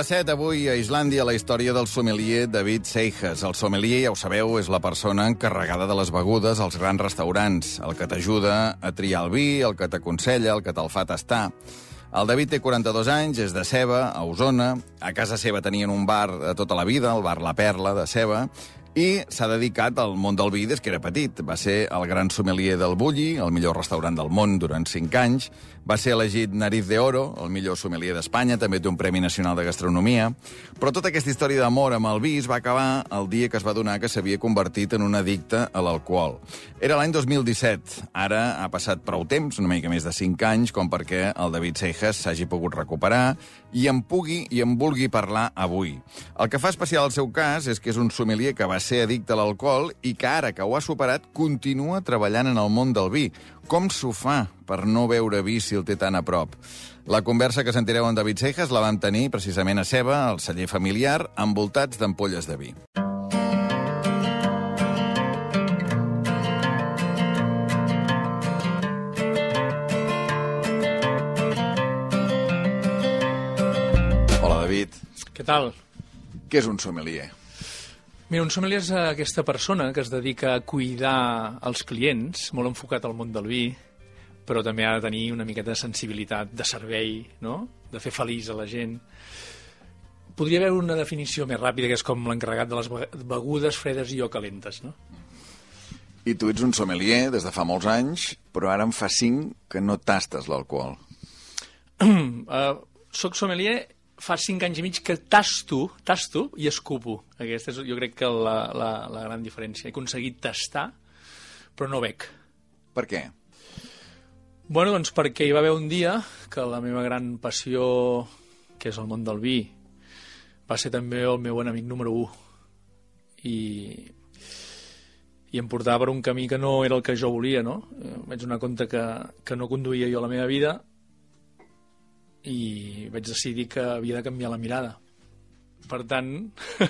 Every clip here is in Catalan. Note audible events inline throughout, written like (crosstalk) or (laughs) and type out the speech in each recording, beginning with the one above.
les 7, avui a Islàndia, la història del sommelier David Seijes. El sommelier, ja ho sabeu, és la persona encarregada de les begudes als grans restaurants, el que t'ajuda a triar el vi, el que t'aconsella, el que te'l fa tastar. El David té 42 anys, és de Ceba, a Osona. A casa seva tenien un bar de tota la vida, el bar La Perla, de Ceba, i s'ha dedicat al món del vi des que era petit. Va ser el gran sommelier del Bulli, el millor restaurant del món durant 5 anys. Va ser elegit Nariz de Oro, el millor sommelier d'Espanya, també té un Premi Nacional de Gastronomia. Però tota aquesta història d'amor amb el vi es va acabar el dia que es va donar que s'havia convertit en un addicte a l'alcohol. Era l'any 2017. Ara ha passat prou temps, una mica més de 5 anys, com perquè el David Seijas s'hagi pogut recuperar i en pugui i en vulgui parlar avui. El que fa especial el seu cas és que és un sommelier que va ser addicte a l'alcohol i que ara que ho ha superat continua treballant en el món del vi. Com s'ho fa per no beure vi si el té tan a prop? La conversa que sentireu amb David Seijas la vam tenir precisament a Ceba, al celler familiar, envoltats d'ampolles de vi. Hola, David. Què tal? Què és un sommelier? Mira, un sommelier és aquesta persona que es dedica a cuidar els clients, molt enfocat al món del vi, però també ha de tenir una miqueta de sensibilitat de servei, no? de fer feliç a la gent. Podria haver una definició més ràpida, que és com l'encarregat de les begudes fredes i o calentes, no? I tu ets un sommelier des de fa molts anys, però ara en fa cinc que no tastes l'alcohol. (clears throat) uh, soc sommelier fa cinc anys i mig que tasto, tasto i escupo. Aquesta és, jo crec que la, la, la gran diferència. He aconseguit tastar, però no bec. Per què? Bueno, doncs perquè hi va haver un dia que la meva gran passió, que és el món del vi, va ser també el meu enemic número 1. I, i em portava per un camí que no era el que jo volia, no? Em vaig donar compte que, que no conduïa jo la meva vida i vaig decidir que havia de canviar la mirada. Per tant, uh,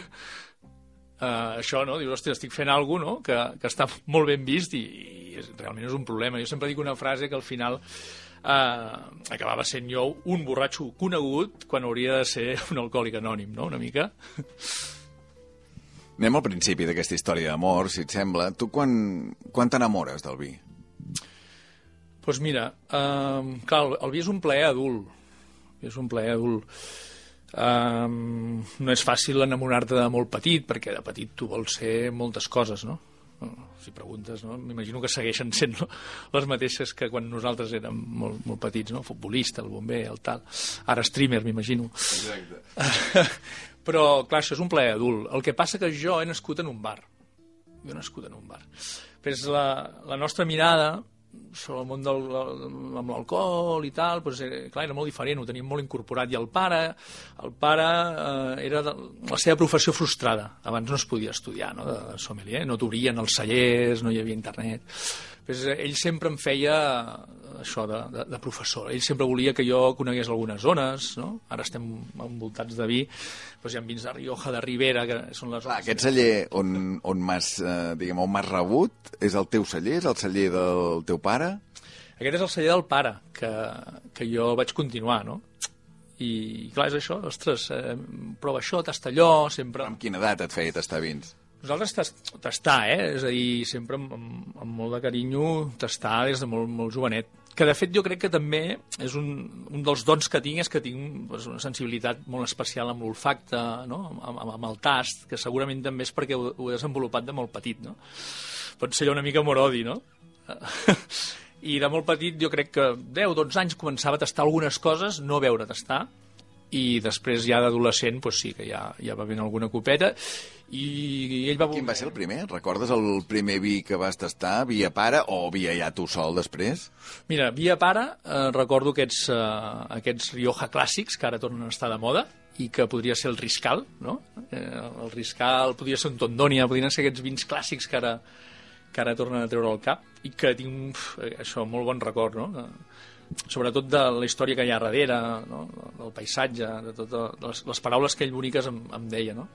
(laughs) això, no? Dius, hòstia, estic fent alguna no? que, que està molt ben vist i, i és, realment és un problema. Jo sempre dic una frase que al final uh, acabava sent jo un borratxo conegut quan hauria de ser un alcohòlic anònim, no?, una mica. (laughs) Anem al principi d'aquesta història d'amor, si et sembla. Tu quan, quan t'enamores del vi? Doncs pues mira, uh, clar, el vi és un plaer adult, és un plaer adult. Um, no és fàcil enamorar-te de molt petit, perquè de petit tu vols ser moltes coses, no? Si preguntes, no? m'imagino que segueixen sent no? les mateixes que quan nosaltres érem molt, molt petits, no? futbolista, el bomber, el tal. Ara streamer, m'imagino. Exacte. (laughs) Però, clar, això és un plaer adult. El que passa que jo he nascut en un bar. Jo he nascut en un bar. Però és la, la nostra mirada sobre el món del, amb l'alcohol i tal, doncs, clar, era molt diferent, ho teníem molt incorporat. I el pare, el pare eh, era de, la seva professió frustrada. Abans no es podia estudiar no, de sommelier, no t'obrien els cellers, no hi havia internet. Pues, eh, ell sempre em feia això de, de, de professor. Ell sempre volia que jo conegués algunes zones, no? Ara estem envoltats de vi, doncs hi ha vins de Rioja, de Ribera, que són les... Clar, aquest celler on, on m'has eh, diguem, on rebut és el teu celler, és el celler del teu pare? Aquest és el celler del pare, que, que jo vaig continuar, no? I, clar, és això, ostres, eh, prova això, tasta allò, sempre... Amb quina edat et feia tastar vins? Nosaltres tastar, eh? És a dir, sempre amb, amb, amb molt de carinyo, tastar des de molt, molt jovenet. Que, de fet, jo crec que també és un, un dels dons que tinc, és que tinc pues, una sensibilitat molt especial amb l'olfacte, no? amb, amb, amb el tast, que segurament també és perquè ho, ho he desenvolupat de molt petit, no? Pot ser una mica morodi, no? (laughs) I de molt petit, jo crec que 10-12 anys començava a tastar algunes coses, no a veure tastar, i després ja d'adolescent pues sí que ja, ja va venir alguna copeta i ell va... Quin va ser el primer? Recordes el primer vi que vas tastar? Via pare o via ja tu sol després? Mira, via pare eh, recordo aquests, eh, aquests Rioja clàssics que ara tornen a estar de moda i que podria ser el Riscal, no? Eh, el Riscal, podria ser un Tondonia, podrien ser aquests vins clàssics que ara, que ara tornen a treure al cap i que tinc uf, això, molt bon record, no? Sobretot de la història que hi ha darrere, no? del paisatge, de totes les, les paraules que ell boniques em, em deia, no?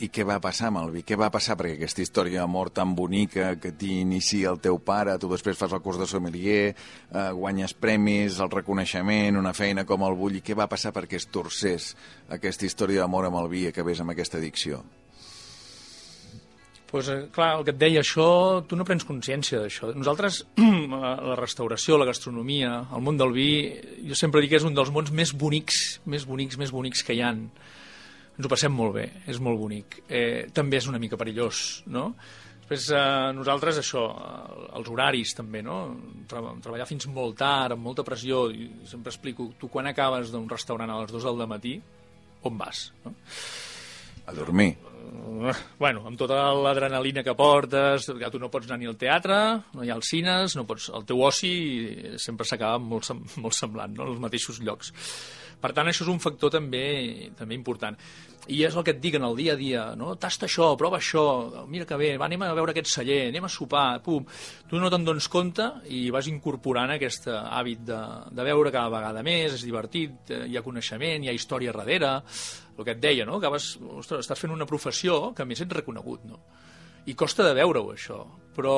I què va passar amb el vi? Què va passar? Perquè aquesta història d'amor tan bonica que t'inicia el teu pare, tu després fas el curs de sommelier, eh, guanyes premis, el reconeixement, una feina com el bull, i què va passar perquè es torcés aquesta història d'amor amb el vi i acabés amb aquesta addicció? Pues, eh, clar, el que et deia, això, tu no prens consciència d'això. Nosaltres, (clears throat) la restauració, la gastronomia, el món del vi, jo sempre dic que és un dels mons més bonics, més bonics, més bonics que hi han. Ens ho passem molt bé, és molt bonic. Eh, també és una mica perillós, no? Després, eh, nosaltres, això, eh, els horaris també, no? Treballar fins molt tard, amb molta pressió, i sempre explico, tu quan acabes d'un restaurant a les 2 del matí, on vas? No? A dormir bueno, amb tota l'adrenalina que portes, ja tu no pots anar ni al teatre, no hi ha els cines, no pots, el teu oci sempre s'acaba molt, (laughs) molt semblant, no? els mateixos llocs. Per tant, això és un factor també també important. I és el que et dic en el dia a dia, no? Tasta això, prova això, mira que bé, va, anem a veure aquest celler, anem a sopar, pum. Tu no te'n dones compte i vas incorporant aquest hàbit de, de veure cada vegada més, és divertit, hi ha coneixement, hi ha història darrere, el que et deia, no? Acabes, ostres, estàs fent una professió que a més ets reconegut, no? I costa de veure-ho, això, però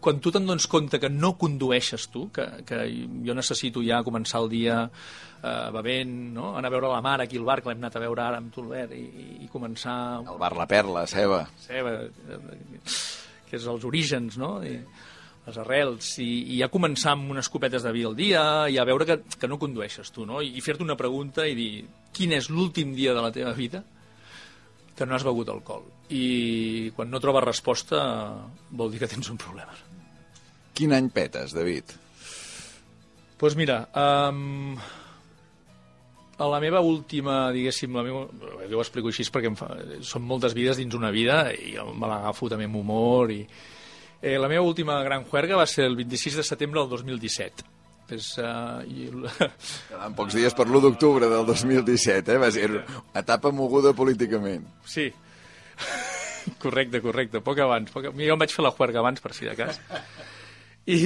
quan tu te'n dones compte que no condueixes tu, que, que jo necessito ja començar el dia eh, bevent, no? anar a veure la mare aquí al bar, que l'hem anat a veure ara amb tu, Albert, i, i començar... El bar La Perla, Ceba. Ceba, que és els orígens, no? I les arrels, i, i ja començar amb unes copetes de vi al dia, i a veure que, que no condueixes tu, no? I, i fer-te una pregunta i dir, quin és l'últim dia de la teva vida que no has begut alcohol? I quan no trobes resposta vol dir que tens un problema. Quin any petes, David? Doncs pues mira, um, a la meva última, diguéssim, la meva, jo ho explico així perquè em fa, són moltes vides dins una vida i me l'agafo també amb humor i eh, la meva última gran juerga va ser el 26 de setembre del 2017 és, uh, i... (laughs) Quedaven pocs dies per l'1 d'octubre del 2017, eh? Va ser etapa moguda políticament. Sí. (laughs) correcte, correcte. Poc abans. Poc... Jo em vaig fer la juerga abans, per si de cas. I,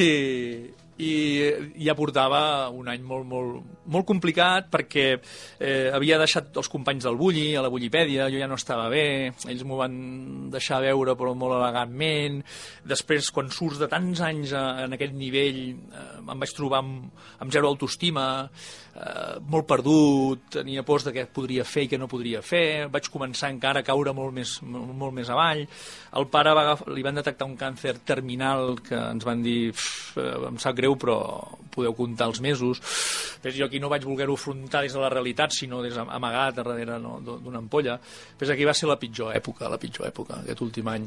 i ja portava un any molt, molt, molt complicat perquè eh, havia deixat els companys del Bulli, a la Bullipèdia, jo ja no estava bé, ells m'ho van deixar veure però molt elegantment. Després, quan surts de tants anys a, en aquest nivell, eh, em vaig trobar amb, amb zero autoestima, eh, molt perdut, tenia pors de què podria fer i què no podria fer, vaig començar encara a caure molt més, molt, molt més avall. El pare va agafar, li van detectar un càncer terminal que ens van dir, em sap greu, però podeu comptar els mesos. Ves, jo aquí no vaig voler-ho afrontar des de la realitat, sinó des amagat darrere no, d'una ampolla. Ves, aquí va ser la pitjor època, la pitjor època, aquest últim any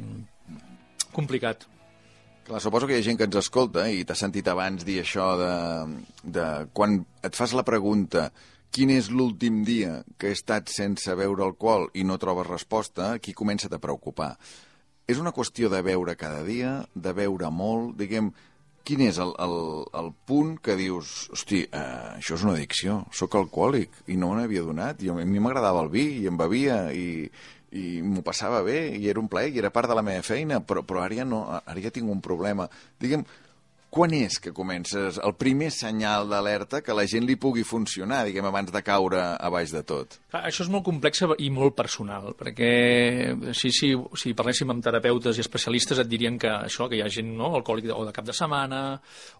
complicat. Clar, suposo que hi ha gent que ens escolta i t'ha sentit abans dir això de, de... Quan et fas la pregunta quin és l'últim dia que he estat sense beure alcohol i no trobes resposta, aquí comença a preocupar. És una qüestió de beure cada dia, de beure molt, diguem, quin és el, el, el punt que dius, hosti, uh, això és una addicció, sóc alcohòlic i no me n'havia donat, i a mi m'agradava el vi i em bevia i, i m'ho passava bé i era un plaer i era part de la meva feina, però, però ara, ja no, ara ja tinc un problema. Digue'm, quan és que comences el primer senyal d'alerta que la gent li pugui funcionar, diguem, abans de caure a baix de tot? Clar, això és molt complex i molt personal, perquè si, si, si parléssim amb terapeutes i especialistes et dirien que això, que hi ha gent no, alcohòlic de, o de cap de setmana,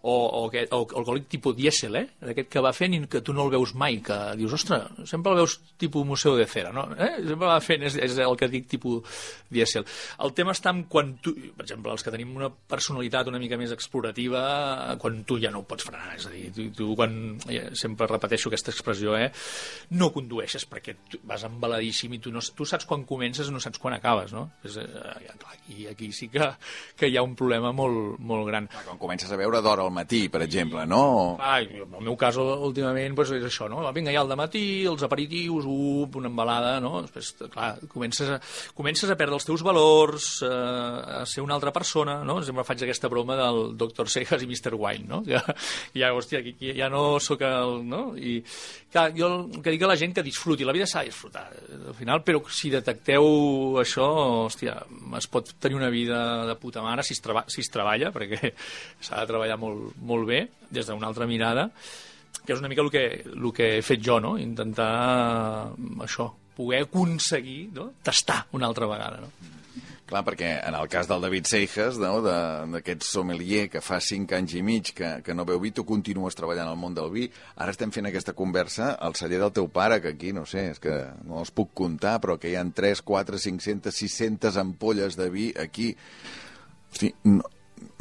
o, o, que, o alcohòlic tipus dièsel, eh? d'aquest que va fent i que tu no el veus mai, que dius, ostres, sempre el veus tipus museu de cera, no? Eh? Sempre va fent, és, és el que dic tipus dièsel. El tema està en quan tu, per exemple, els que tenim una personalitat una mica més explorativa, quan tu ja no ho pots frenar. És a dir, tu, tu quan, eh, sempre repeteixo aquesta expressió, eh, no condueixes perquè tu vas embaladíssim i tu, no, tu saps quan comences no saps quan acabes, no? És, eh, clar, aquí, aquí sí que, que hi ha un problema molt, molt gran. Clar, quan comences a veure d'hora al matí, per exemple, no? Clar, en el meu cas, últimament, doncs és això, no? Vinga, ja al matí, els aperitius, up, una embalada, no? Després, clar, comences a, comences a perdre els teus valors, eh, a ser una altra persona, no? Sempre faig aquesta broma del doctor Sega Vegas i Mr. Wine, no? Ja, ja hòstia, aquí, ja no sóc el... No? I, clar, jo el que dic a la gent que disfruti, la vida s'ha de disfrutar, al final, però si detecteu això, hòstia, es pot tenir una vida de puta mare si es, treba, si es treballa, perquè (laughs) s'ha de treballar molt, molt bé, des d'una altra mirada, que és una mica el que, el que he fet jo, no? intentar això, poder aconseguir no? tastar una altra vegada. No? Clar, perquè en el cas del David Seijas, no, d'aquest sommelier que fa cinc anys i mig que, que no veu vi, tu continues treballant al món del vi, ara estem fent aquesta conversa al celler del teu pare, que aquí, no sé, és que no els puc comptar, però que hi han 3, 4, 500, 600 ampolles de vi aquí. Hosti, no,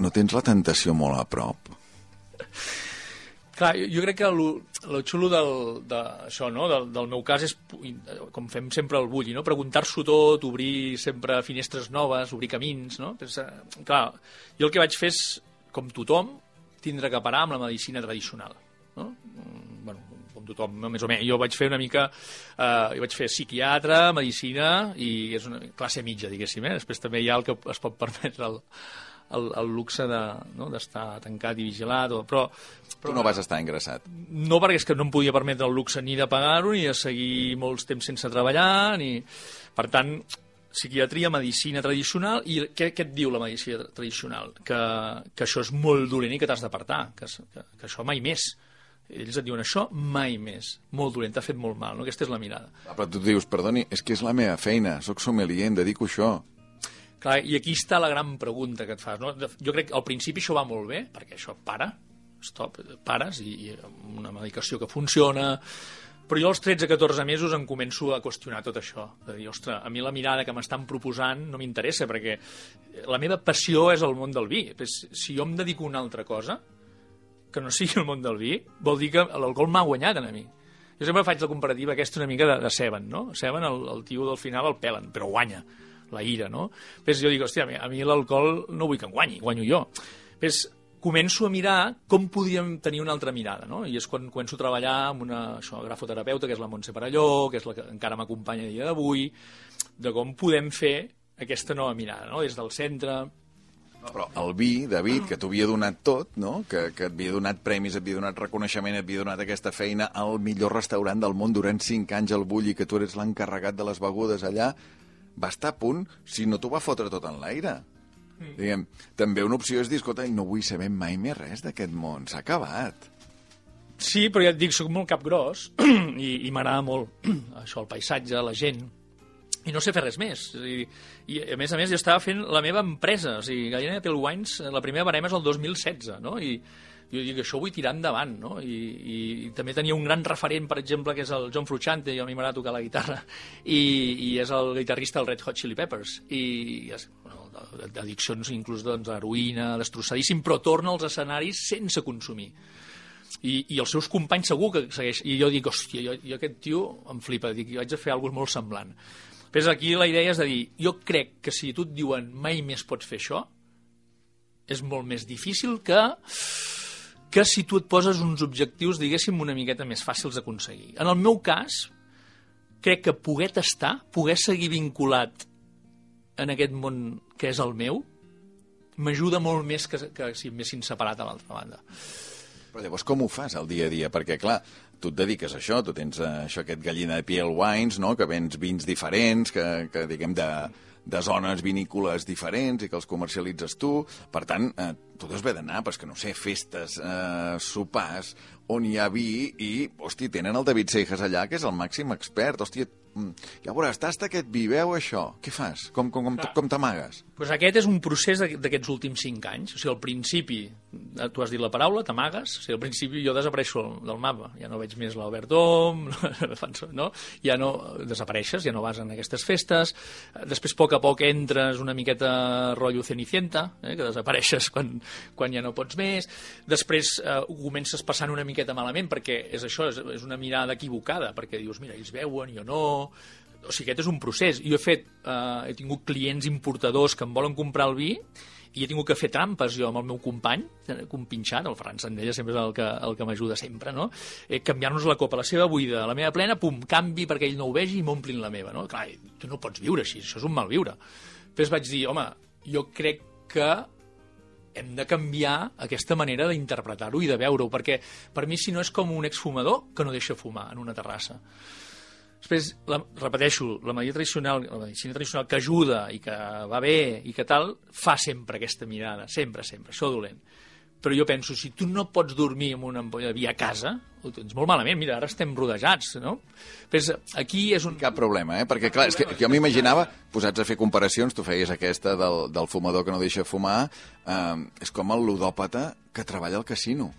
no tens la tentació molt a prop? Clar, jo crec que el xulo del, de, això, no? del, del meu cas és, com fem sempre al bulli, no? preguntar-s'ho tot, obrir sempre finestres noves, obrir camins. No? Pues, eh, clar, jo el que vaig fer és, com tothom, tindre que parar amb la medicina tradicional. No? Mm, bueno, com tothom, més o menys. Jo vaig fer una mica... Eh, jo vaig fer psiquiatre, medicina i és una classe mitja, diguéssim. Eh? Després també hi ha el que es pot permetre el, el, el luxe d'estar no? tancat i vigilat. O, però, però, tu no vas estar ingressat? No, perquè és que no em podia permetre el luxe ni de pagar-ho, ni de seguir molts temps sense treballar, ni... Per tant, psiquiatria, medicina tradicional, i què, què et diu la medicina tradicional? Que, que això és molt dolent i que t'has d'apartar, que, que, que això mai més. Ells et diuen això mai més. Molt dolent, t'ha fet molt mal, no? Aquesta és la mirada. Ah, però tu dius, perdoni, és que és la meva feina, sóc sommelier, em dedico a això. Clar, I aquí està la gran pregunta que et fas. No? Jo crec que al principi això va molt bé, perquè això para, stop, pares, i, i una medicació que funciona, però jo als 13-14 mesos em començo a qüestionar tot això. De dir, ostres, a mi la mirada que m'estan proposant no m'interessa, perquè la meva passió és el món del vi. Si jo em dedico a una altra cosa, que no sigui el món del vi, vol dir que l'alcohol m'ha guanyat a mi. Jo sempre faig la comparativa aquesta una mica de, de Seven, no? Seven, el, el tio del final el pelen, però guanya la ira, no? Ves, jo dic, hòstia, a mi l'alcohol no vull que em guanyi, guanyo jo. Ves, començo a mirar com podríem tenir una altra mirada, no? I és quan començo a treballar amb una això, grafoterapeuta, que és la Montse Parelló, que és la que encara m'acompanya dia d'avui, de com podem fer aquesta nova mirada, no? Des del centre... Però el vi, David, que t'ho havia donat tot, no? que, que et havia donat premis, et havia donat reconeixement, et havia donat aquesta feina al millor restaurant del món durant cinc anys al Bulli, que tu eres l'encarregat de les begudes allà, va estar a punt si no t'ho va fotre tot en l'aire. Mm. Diguem, també una opció és dir, escolta, no vull saber mai més res d'aquest món, s'ha acabat. Sí, però ja et dic, soc molt capgros (clears throat) i, i m'agrada molt (clears throat) això, el paisatge, la gent, i no sé fer res més. I, I, a més a més, jo estava fent la meva empresa, o sigui, Gallina de Pale Wines, la primera barema és el 2016, no? I, jo dic, això vull tirar endavant, no? I, i, i també tenia un gran referent, per exemple, que és el John Frusciante, i a mi m'agrada tocar la guitarra, i, i és el guitarrista del Red Hot Chili Peppers, i, i és, bueno, d'addiccions inclús doncs, heroïna, destrossadíssim, però torna als escenaris sense consumir. I, i els seus companys segur que segueix. I jo dic, hòstia, jo, jo aquest tio em flipa, dic, haig de fer alguna molt semblant. Però aquí la idea és de dir, jo crec que si tu et diuen mai més pots fer això, és molt més difícil que que si tu et poses uns objectius, diguéssim, una miqueta més fàcils d'aconseguir. En el meu cas, crec que poder tastar, poder seguir vinculat en aquest món que és el meu, m'ajuda molt més que, que si m'hessin separat a l'altra banda. Però llavors com ho fas al dia a dia? Perquè, clar, tu et dediques a això, tu tens uh, això, aquest gallina de piel wines, no?, que vens vins diferents, que, que diguem, de, de zones vinícoles diferents i que els comercialitzes tu. Per tant, eh, tot es ve d'anar, que no sé, festes, eh, sopars, on hi ha vi i, hosti, tenen el David Seijas allà, que és el màxim expert. Hòstia, Mm, ja veuràs, tasta aquest vi, veu això. Què fas? Com, com, com, com t'amagues? Pues aquest és un procés d'aquests últims cinc anys. O sigui, al principi, tu has dit la paraula, t'amagues. O sigui, al principi jo desapareixo del mapa. Ja no veig més l'Albert Dom, (laughs) no? ja no desapareixes, ja no vas en aquestes festes. Després, a poc a poc, entres una miqueta rotllo Cenicienta, eh? que desapareixes (laughs) quan, quan ja no pots més. Després eh, comences passant una miqueta malament, perquè és això, és, és una mirada equivocada, perquè dius, mira, ells veuen, jo no, o sigui, aquest és un procés. Jo he fet, eh, he tingut clients importadors que em volen comprar el vi i he tingut que fer trampes jo amb el meu company, compinxat, el Ferran Sandella sempre és el que, el que m'ajuda sempre, no? Eh, Canviar-nos la copa, la seva buida, la meva plena, pum, canvi perquè ell no ho vegi i m'omplin la meva, no? Clar, tu no pots viure així, això és un mal viure. Després vaig dir, home, jo crec que hem de canviar aquesta manera d'interpretar-ho i de veure-ho, perquè per mi si no és com un exfumador que no deixa fumar en una terrassa. Després, la, repeteixo, la medicina tradicional, la medicina tradicional que ajuda i que va bé i que tal, fa sempre aquesta mirada, sempre, sempre, això dolent. però jo penso, si tu no pots dormir amb una ampolla de vi a casa, ho tens molt malament. Mira, ara estem rodejats, no? Però aquí és un... Cap problema, eh? Perquè, clar, és que jo m'imaginava, posats a fer comparacions, tu feies aquesta del, del fumador que no deixa fumar, eh, és com el ludòpata que treballa al casino.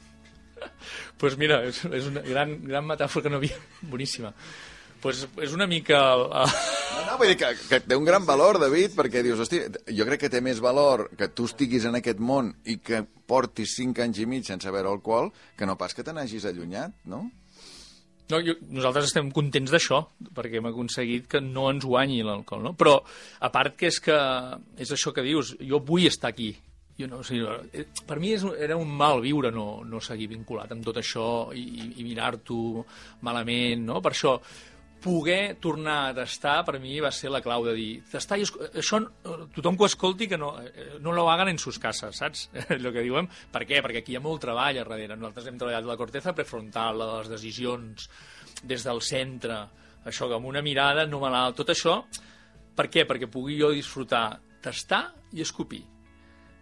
Doncs pues mira, és, és una gran, gran metàfora que no havia... Boníssima pues és una mica... El... No, no, vull dir que, que té un gran valor, David, perquè dius, hosti, jo crec que té més valor que tu estiguis en aquest món i que portis 5 anys i mig sense beure alcohol que no pas que te n'hagis allunyat, no? No, jo, nosaltres estem contents d'això, perquè hem aconseguit que no ens guanyi l'alcohol, no? Però, a part que és que és això que dius, jo vull estar aquí, jo no, o sigui, eh, per mi és, era un mal viure no, no seguir vinculat amb tot això i, i mirar-t'ho malament, no? Per això poder tornar a tastar per mi va ser la clau de dir tastar i això tothom que ho escolti que no, eh, no lo hagan en sus cases, saps? (laughs) Lo que diuen. Per què? Perquè aquí hi ha molt treball a darrere. Nosaltres hem treballat la corteza prefrontal, les decisions des del centre, això que amb una mirada no malalt, tot això, per què? Perquè pugui jo disfrutar, tastar i escopir.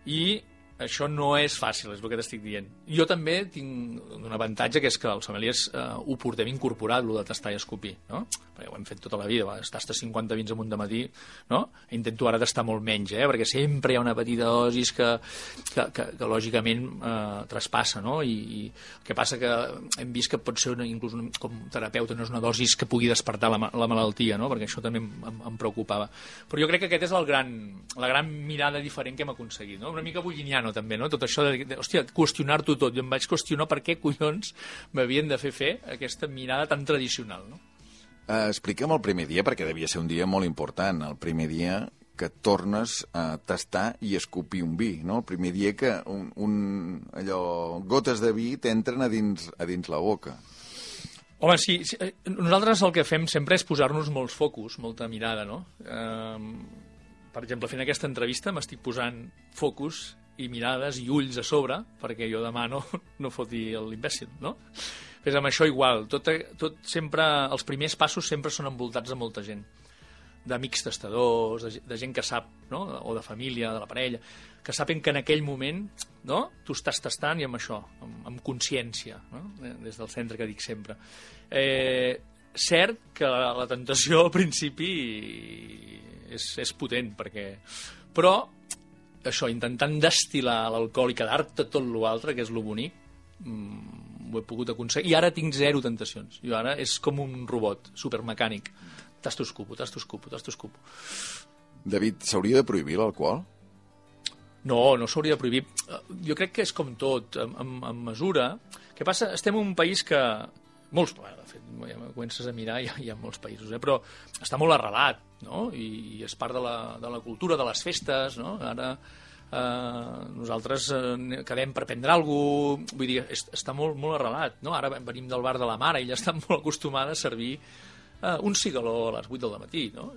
I això no és fàcil, és el que t'estic dient. Jo també tinc un avantatge, que és que els sommeliers eh, ho portem incorporat, el de tastar i escopir, no? Perquè ho hem fet tota la vida, va, tastes 50 vins amunt de matí, no? Intento ara tastar molt menys, eh? Perquè sempre hi ha una petita dosis que, que, que, que lògicament eh, traspassa, no? I, I el que passa que hem vist que pot ser una, inclús una, com terapeuta no és una dosis que pugui despertar la, la malaltia, no? Perquè això també em, em, em preocupava. Però jo crec que aquest és el gran, la gran mirada diferent que hem aconseguit, no? Una mica bulliniano, també, no? Tot això de, de hòstia, qüestionar-t'ho tot. Jo em vaig qüestionar per què collons m'havien de fer fer aquesta mirada tan tradicional, no? Uh, expliquem el primer dia, perquè devia ser un dia molt important. El primer dia que tornes a tastar i escopir un vi, no? El primer dia que un, un, allò, gotes de vi t'entren a dins, a dins la boca. Home, sí, sí, eh, nosaltres el que fem sempre és posar-nos molts focus, molta mirada, no? Eh, per exemple, fent aquesta entrevista m'estic posant focus i mirades i ulls a sobre perquè jo demà (laughs) no, no foti l'imbècil, no? Pues amb això igual, tot, tot sempre, els primers passos sempre són envoltats de molta gent d'amics testadors, de, de gent que sap, no? o de família, de la parella, que saben que en aquell moment no? tu estàs tastant i amb això, amb, amb consciència, no? des del centre que dic sempre. Eh, cert que la, la tentació al principi és, és potent, perquè... però això, intentant destil·lar l'alcohol i quedar-te tot l'altre, que és lo bonic, mmm, ho he pogut aconseguir. I ara tinc zero tentacions. Jo ara és com un robot supermecànic. Tasto escupo, tasto escupo, tasto escupo. David, s'hauria de prohibir l'alcohol? No, no s'hauria de prohibir. Jo crec que és com tot, en, en mesura. Què passa? Estem en un país que... Molts, bueno, de fet, ja comences a mirar, hi ha, hi ha molts països, eh? però està molt arrelat, no? I, i és part de la, de la cultura, de les festes, no? Ara eh, nosaltres eh, quedem per prendre alguna cosa, vull dir, està molt, molt arrelat, no? Ara venim del bar de la mare ja està (laughs) molt acostumada a servir eh, un cigaló a les 8 del matí, no?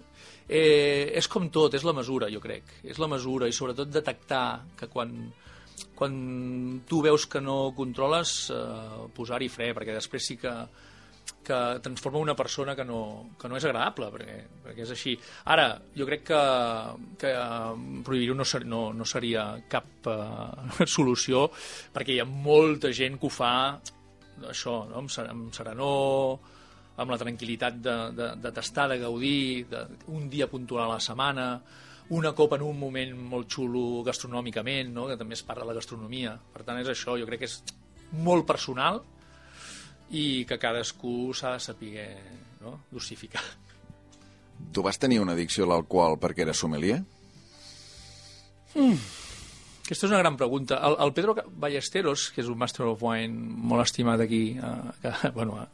Eh, és com tot, és la mesura, jo crec. És la mesura i sobretot detectar que quan, quan tu veus que no controles, eh, posar-hi fre, perquè després sí que que transforma una persona que no, que no és agradable, perquè, perquè és així. Ara, jo crec que, que prohibir-ho no, ser, no, no seria cap uh, (laughs) solució, perquè hi ha molta gent que ho fa això, no? amb, amb serenor, amb la tranquil·litat de, de, de tastar, de gaudir, de, un dia puntual a la setmana, una copa en un moment molt xulo gastronòmicament, no? que també es parla de gastronomia. Per tant, és això, jo crec que és molt personal, i que cadascú s'ha de saber no? dosificar. Tu vas tenir una addicció a l'alcohol perquè eres sommelier? Mm. Aquesta és una gran pregunta. El, el Pedro Ballesteros, que és un Master of Wine molt estimat aquí, a, (laughs) a, bueno, a,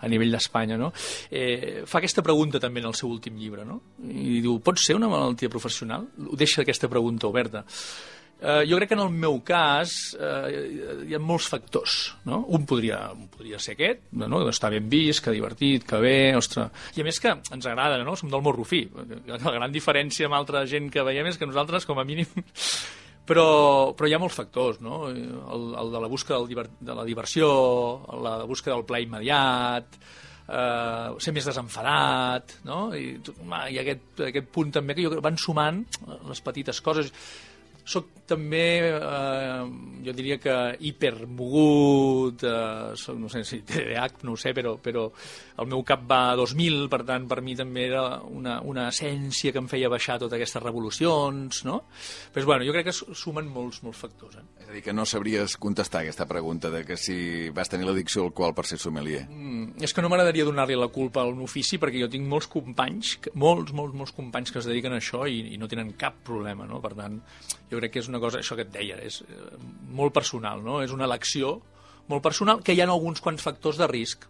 a nivell d'Espanya, no? eh, fa aquesta pregunta també en el seu últim llibre, no? i diu, pot ser una malaltia professional? Deixa aquesta pregunta oberta. Eh, jo crec que en el meu cas eh, hi ha molts factors. No? Un, podria, un podria ser aquest, no? estar ben vist, que divertit, que bé, ostres... I a més que ens agrada, no? som del morrofí. La gran diferència amb altra gent que veiem és que nosaltres, com a mínim... Però, però hi ha molts factors, no? El, el de la busca del, de la diversió, la busca del pla immediat, eh, ser més desenfadat, no? I, i aquest, aquest punt també que jo van sumant les petites coses soc també, eh, jo diria que hipermogut, eh, soc, no sé si TDAH, no ho sé, però, però el meu cap va a 2000, per tant, per mi també era una, una essència que em feia baixar totes aquestes revolucions, no? Però, bueno, jo crec que sumen molts, molts factors. Eh? És a dir, que no sabries contestar aquesta pregunta de que si vas tenir l'addicció al alcohol per ser sommelier. Mm, és que no m'agradaria donar-li la culpa a un ofici perquè jo tinc molts companys, molts, molts, molts companys que es dediquen a això i, i no tenen cap problema, no? Per tant, jo crec que és una cosa, això que et deia, és eh, molt personal, no? És una elecció molt personal que hi ha alguns quants factors de risc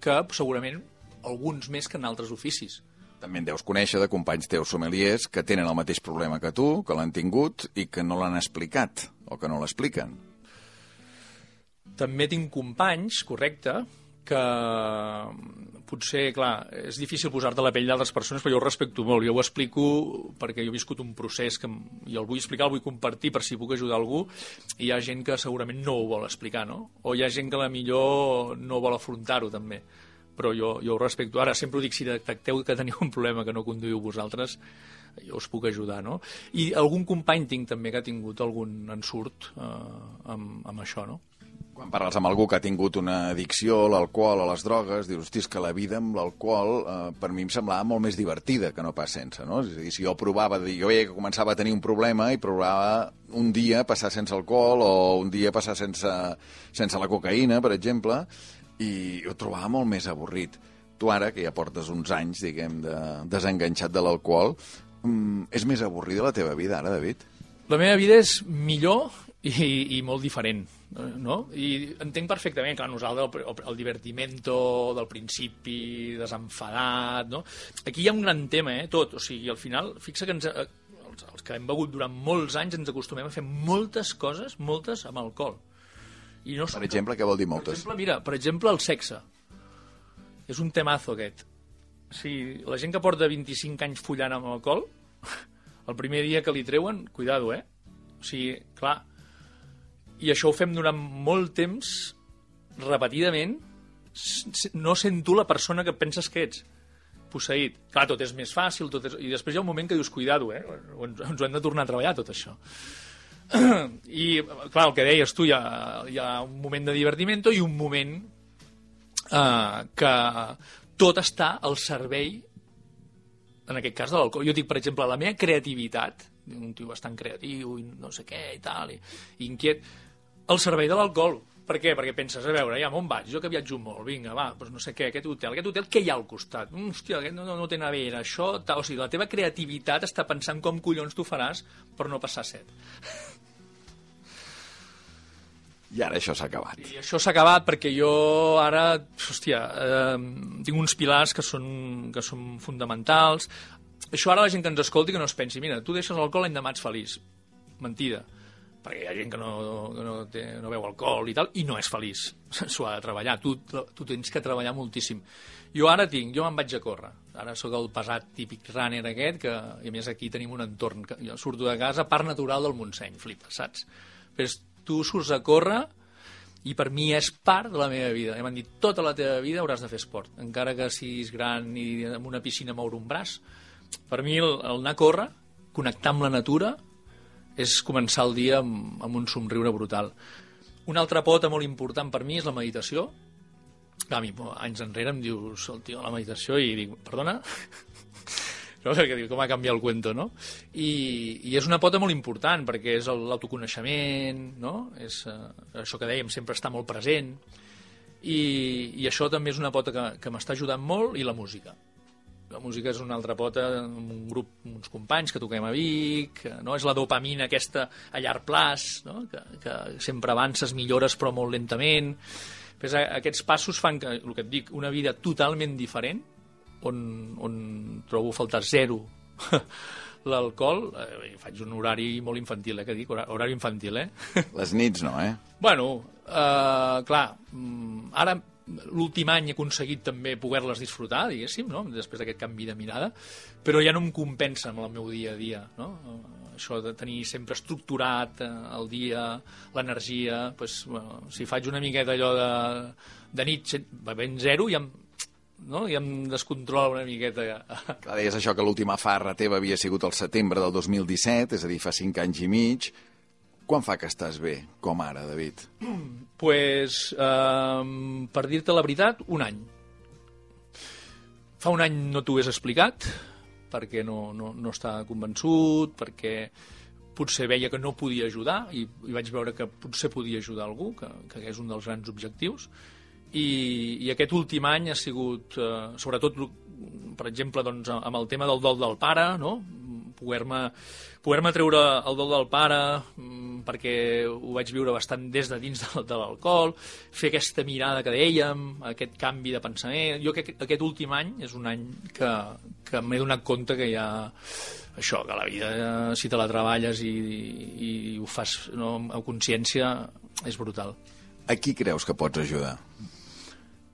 que segurament alguns més que en altres oficis. També en deus conèixer de companys teus sommeliers que tenen el mateix problema que tu, que l'han tingut i que no l'han explicat o que no l'expliquen. També tinc companys, correcte, que potser, clar, és difícil posar-te la pell d'altres persones, però jo ho respecto molt. Jo ho explico perquè jo he viscut un procés que i el vull explicar, el vull compartir per si puc ajudar algú, i hi ha gent que segurament no ho vol explicar, no? O hi ha gent que la millor no vol afrontar-ho, també. Però jo, jo ho respecto. Ara, sempre ho dic, si detecteu que teniu un problema que no conduïu vosaltres, jo us puc ajudar, no? I algun company tinc també que ha tingut algun ensurt eh, amb, amb això, no? Quan parles amb algú que ha tingut una addicció a l'alcohol, a les drogues, dius, hosti, que la vida amb l'alcohol eh, per mi em semblava molt més divertida que no pas sense, no? És a dir, si jo provava, jo veia que començava a tenir un problema i provava un dia passar sense alcohol o un dia passar sense, sense la cocaïna, per exemple, i ho trobava molt més avorrit. Tu ara, que ja portes uns anys, diguem, de, desenganxat de l'alcohol, mm, és més avorrida la teva vida ara, David? La meva vida és millor i, i molt diferent no? I entenc perfectament, clar, nosaltres el, el divertimento del principi, desenfadat, no? Aquí hi ha un gran tema, eh, tot, o sigui, al final, fixa que ens, eh, els, els que hem begut durant molts anys ens acostumem a fer moltes coses, moltes amb alcohol. I no per exemple, què vol dir moltes? Per exemple, mira, per exemple, el sexe. És un temazo aquest. Sigui, la gent que porta 25 anys follant amb alcohol, (laughs) el primer dia que li treuen, cuidado, eh? O sigui, clar, i això ho fem durant molt temps, repetidament, no sent tu la persona que penses que ets posseït. Clar, tot és més fàcil, tot és... i després hi ha un moment que dius, cuidado, eh? ens, ens ho hem de tornar a treballar, tot això. (clears throat) I, clar, el que deies tu, hi ha, hi ha un moment de divertiment i un moment eh, que tot està al servei, en aquest cas, de l'alcohol. Jo dic, per exemple, la meva creativitat, un tio bastant creatiu i no sé què i tal, i, i inquiet, al servei de l'alcohol. Per què? Perquè penses, a veure, ja, on vaig? Jo que viatjo molt, vinga, va, doncs no sé què, aquest hotel, aquest hotel, què hi ha al costat? Mm, hòstia, aquest no, no, no té nevera, això... Ta... O sigui, la teva creativitat està pensant com collons tu faràs per no passar set. I ara això s'ha acabat. I això s'ha acabat perquè jo ara, hòstia, eh, tinc uns pilars que són, que són fonamentals. Això ara la gent que ens escolti que no es pensi, mira, tu deixes l'alcohol l'endemà ets feliç. Mentida perquè hi ha gent que no, que no, té, no veu alcohol i tal, i no és feliç. (laughs) S'ho ha de treballar. Tu, tu tens que treballar moltíssim. Jo ara tinc, jo me'n vaig a córrer. Ara sóc el pesat típic runner aquest, que i a més aquí tenim un entorn. Que jo surto de casa, part natural del Montseny, flipa, saps? Però tu surts a córrer i per mi és part de la meva vida. I m'han dit, tota la teva vida hauràs de fer esport, encara que siguis gran i en una piscina moure un braç. Per mi el, el anar a córrer, connectar amb la natura, és començar el dia amb, amb un somriure brutal. Una altra pota molt important per mi és la meditació. A mi, anys enrere em dius, el tio, la meditació, i dic, perdona? (laughs) no? Perquè dic, com ha canviat el cuento, no? I, I és una pota molt important, perquè és l'autoconeixement, no? És uh, això que dèiem, sempre està molt present, i, i això també és una pota que, que m'està ajudant molt, i la música la música és una altra pota, un grup, uns companys que toquem a Vic, no? és la dopamina aquesta a llarg plaç, no? que, que sempre avances, millores però molt lentament. Pues aquests passos fan que, el que et dic, una vida totalment diferent, on, on trobo faltar zero (laughs) l'alcohol, eh, faig un horari molt infantil, eh, que dic, horari infantil, eh? Les nits no, eh? Bueno, eh, clar, mm, ara l'últim any he aconseguit també poder-les disfrutar, diguéssim, no? després d'aquest canvi de mirada, però ja no em compensa amb el meu dia a dia, no? això de tenir sempre estructurat eh, el dia, l'energia, pues, bueno, si faig una miqueta allò de, de nit bevent zero, ja em, no? i em descontrola una miqueta. Clar, deies això que l'última farra teva havia sigut el setembre del 2017, és a dir, fa cinc anys i mig. Quan fa que estàs bé, com ara, David? pues, eh, per dir-te la veritat, un any. Fa un any no t'ho hagués explicat, perquè no, no, no estava convençut, perquè potser veia que no podia ajudar i, i vaig veure que potser podia ajudar algú, que, que és un dels grans objectius. I, i aquest últim any ha sigut, eh, sobretot, per exemple, doncs, amb el tema del dol del pare, no? poder-me poder treure el dol del pare mm, perquè ho vaig viure bastant des de dins de, de l'alcohol, fer aquesta mirada que dèiem, aquest canvi de pensament. Jo que aquest últim any és un any que, que m'he donat compte que hi ha això, que la vida, si te la treballes i, i, i ho fas no, amb consciència, és brutal. A qui creus que pots ajudar?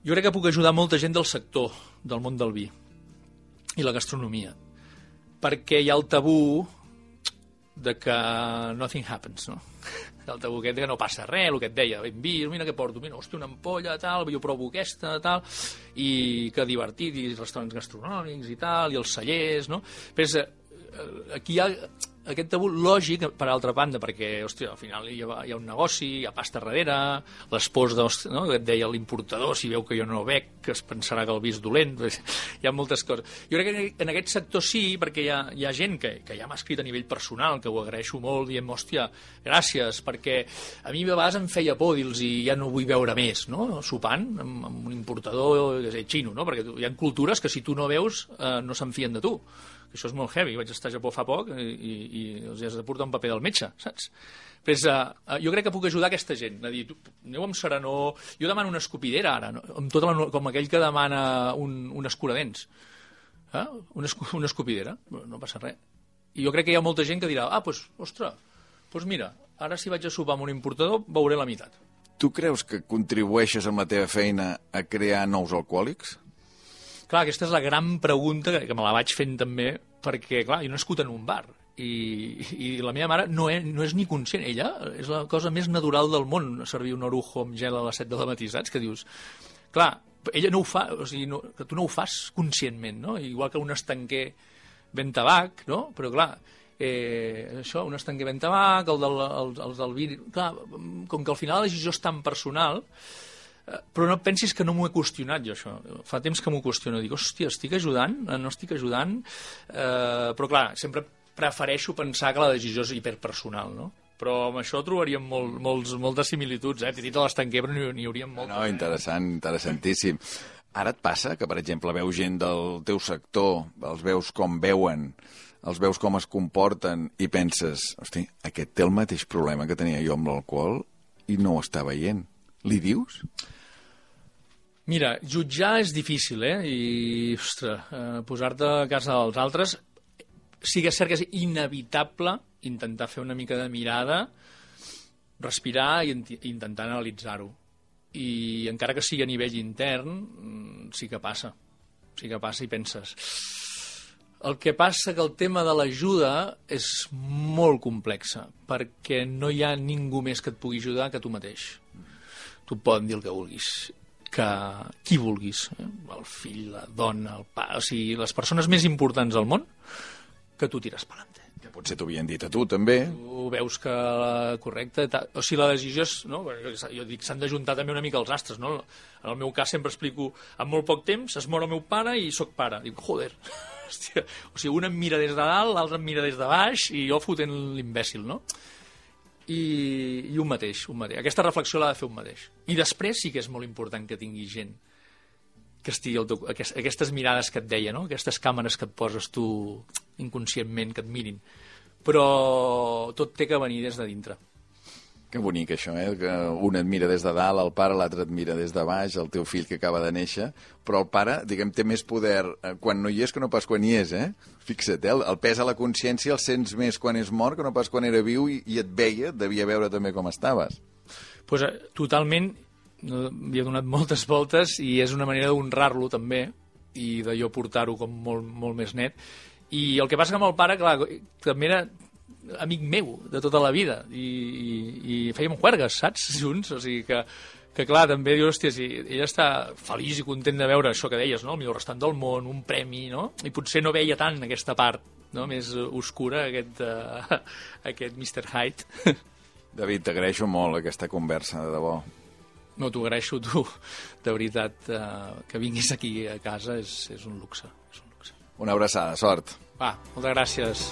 Jo crec que puc ajudar molta gent del sector, del món del vi i la gastronomia, perquè hi ha el tabú de que nothing happens, no? (laughs) El tabú aquest que no passa res, el que et deia, ben vi, mira què porto, mira, hòstia, una ampolla, tal, jo provo aquesta, tal, i que divertit, i restaurants gastronòmics i tal, i els cellers, no? Però és, eh, aquí hi ha aquest tabú lògic, per altra banda, perquè, hòstia, al final hi ha, hi ha un negoci, hi ha pasta darrere, l'esposa, no? que et deia l'importador, si veu que jo no bec, que es pensarà que el vi és dolent, (laughs) hi ha moltes coses. Jo crec que en aquest sector sí, perquè hi ha, hi ha gent que, que ja m'ha escrit a nivell personal, que ho agraeixo molt, dient, hòstia, gràcies, perquè a mi a vegades em feia por dir-los i ja no vull veure més, no? sopant amb, amb un importador, que sé, xino, no? perquè hi ha cultures que si tu no veus eh, no se'n fien de tu que això és molt heavy, vaig estar a Japó fa poc i, i, i els has de portar un paper del metge, saps? És, uh, jo crec que puc ajudar aquesta gent, a dir, tu, aneu amb serenor, jo demano una escopidera ara, no? amb tota la, com aquell que demana un, un escuradents, eh? una, escu, una escopidera, no passa res. I jo crec que hi ha molta gent que dirà, ah, doncs, pues, ostres, doncs pues mira, ara si vaig a sopar amb un importador veuré la meitat. Tu creus que contribueixes amb la teva feina a crear nous alcohòlics? Clar, aquesta és la gran pregunta que, que me la vaig fent també, perquè, clar, jo he nascut en un bar i, i la meva mare no és, no és ni conscient. Ella és la cosa més natural del món, servir un orujo amb gel a les 7 de la matí, saps? Que dius... Clar, ella no ho fa, o sigui, no, que tu no ho fas conscientment, no? Igual que un estanquer ben tabac, no? Però, clar, eh, això, un estanquer ben tabac, el del, el, els del vi... Clar, com que al final la decisió és tan personal, però no pensis que no m'ho he qüestionat jo això. Fa temps que m'ho qüestiono. Dic, hòstia, estic ajudant? Eh, no estic ajudant? Eh, però clar, sempre prefereixo pensar que la decisió és hiperpersonal, no? Però amb això trobaríem molt, molts, moltes similituds, eh? T'he dit a l'estanquer, però n'hi hauríem moltes. No, interessant, interessantíssim. Ara et passa que, per exemple, veus gent del teu sector, els veus com veuen, els veus com es comporten i penses, hosti, aquest té el mateix problema que tenia jo amb l'alcohol i no ho està veient. Li dius? Mira, jutjar és difícil, eh? I, ostres, eh, posar-te a casa dels altres... Sí que és cert que és inevitable intentar fer una mica de mirada, respirar i intentar analitzar-ho. I encara que sigui a nivell intern, mm, sí que passa. Sí que passa i penses... El que passa que el tema de l'ajuda és molt complexa, perquè no hi ha ningú més que et pugui ajudar que tu mateix. Tu poden dir el que vulguis que qui vulguis, eh? el fill, la dona, el pare, o sigui, les persones més importants del món, que tu tires per endavant. Que potser t'ho havien dit a tu, també. Tu veus que, correcte, o sigui, la decisió és, no? jo dic, s'han d'ajuntar també una mica els astres, no? En el meu cas sempre explico, en molt poc temps es mor el meu pare i sóc pare. Dic, joder, (laughs) hòstia, o sigui, un em mira des de dalt, l'altre em mira des de baix i jo fotent l'imbècil, no? I, i un mateix, un mateix. Aquesta reflexió l'ha de fer un mateix. I després sí que és molt important que tingui gent que estigui el teu, aquest, aquestes mirades que et deia, no? aquestes càmeres que et poses tu inconscientment, que et mirin. Però tot té que venir des de dintre. Que bonic això, eh? Que un et mira des de dalt, el pare, l'altre et mira des de baix, el teu fill que acaba de néixer, però el pare, diguem, té més poder eh, quan no hi és que no pas quan hi és, eh? Fixa't, eh? El, el pes a la consciència el sents més quan és mort que no pas quan era viu i, i et veia, devia veure també com estaves. Pues, eh, totalment, no, havia donat moltes voltes i és una manera d'honrar-lo també i de jo portar-ho com molt, molt més net. I el que passa amb el pare, clar, també era amic meu de tota la vida i, i, i fèiem juergues, saps? (laughs) Junts, o sigui que, que clar, també dius, hòstia, si ella està feliç i content de veure això que deies, no? el millor restaurant del món, un premi, no? I potser no veia tant aquesta part no? més oscura, aquest, uh, (laughs) aquest Mr. Hyde. (laughs) David, t'agraeixo molt aquesta conversa, de debò. No, t'ho agraeixo tu. De veritat, uh, que vinguis aquí a casa és, és un luxe. És un luxe. Una abraçada, sort. Va, moltes gràcies.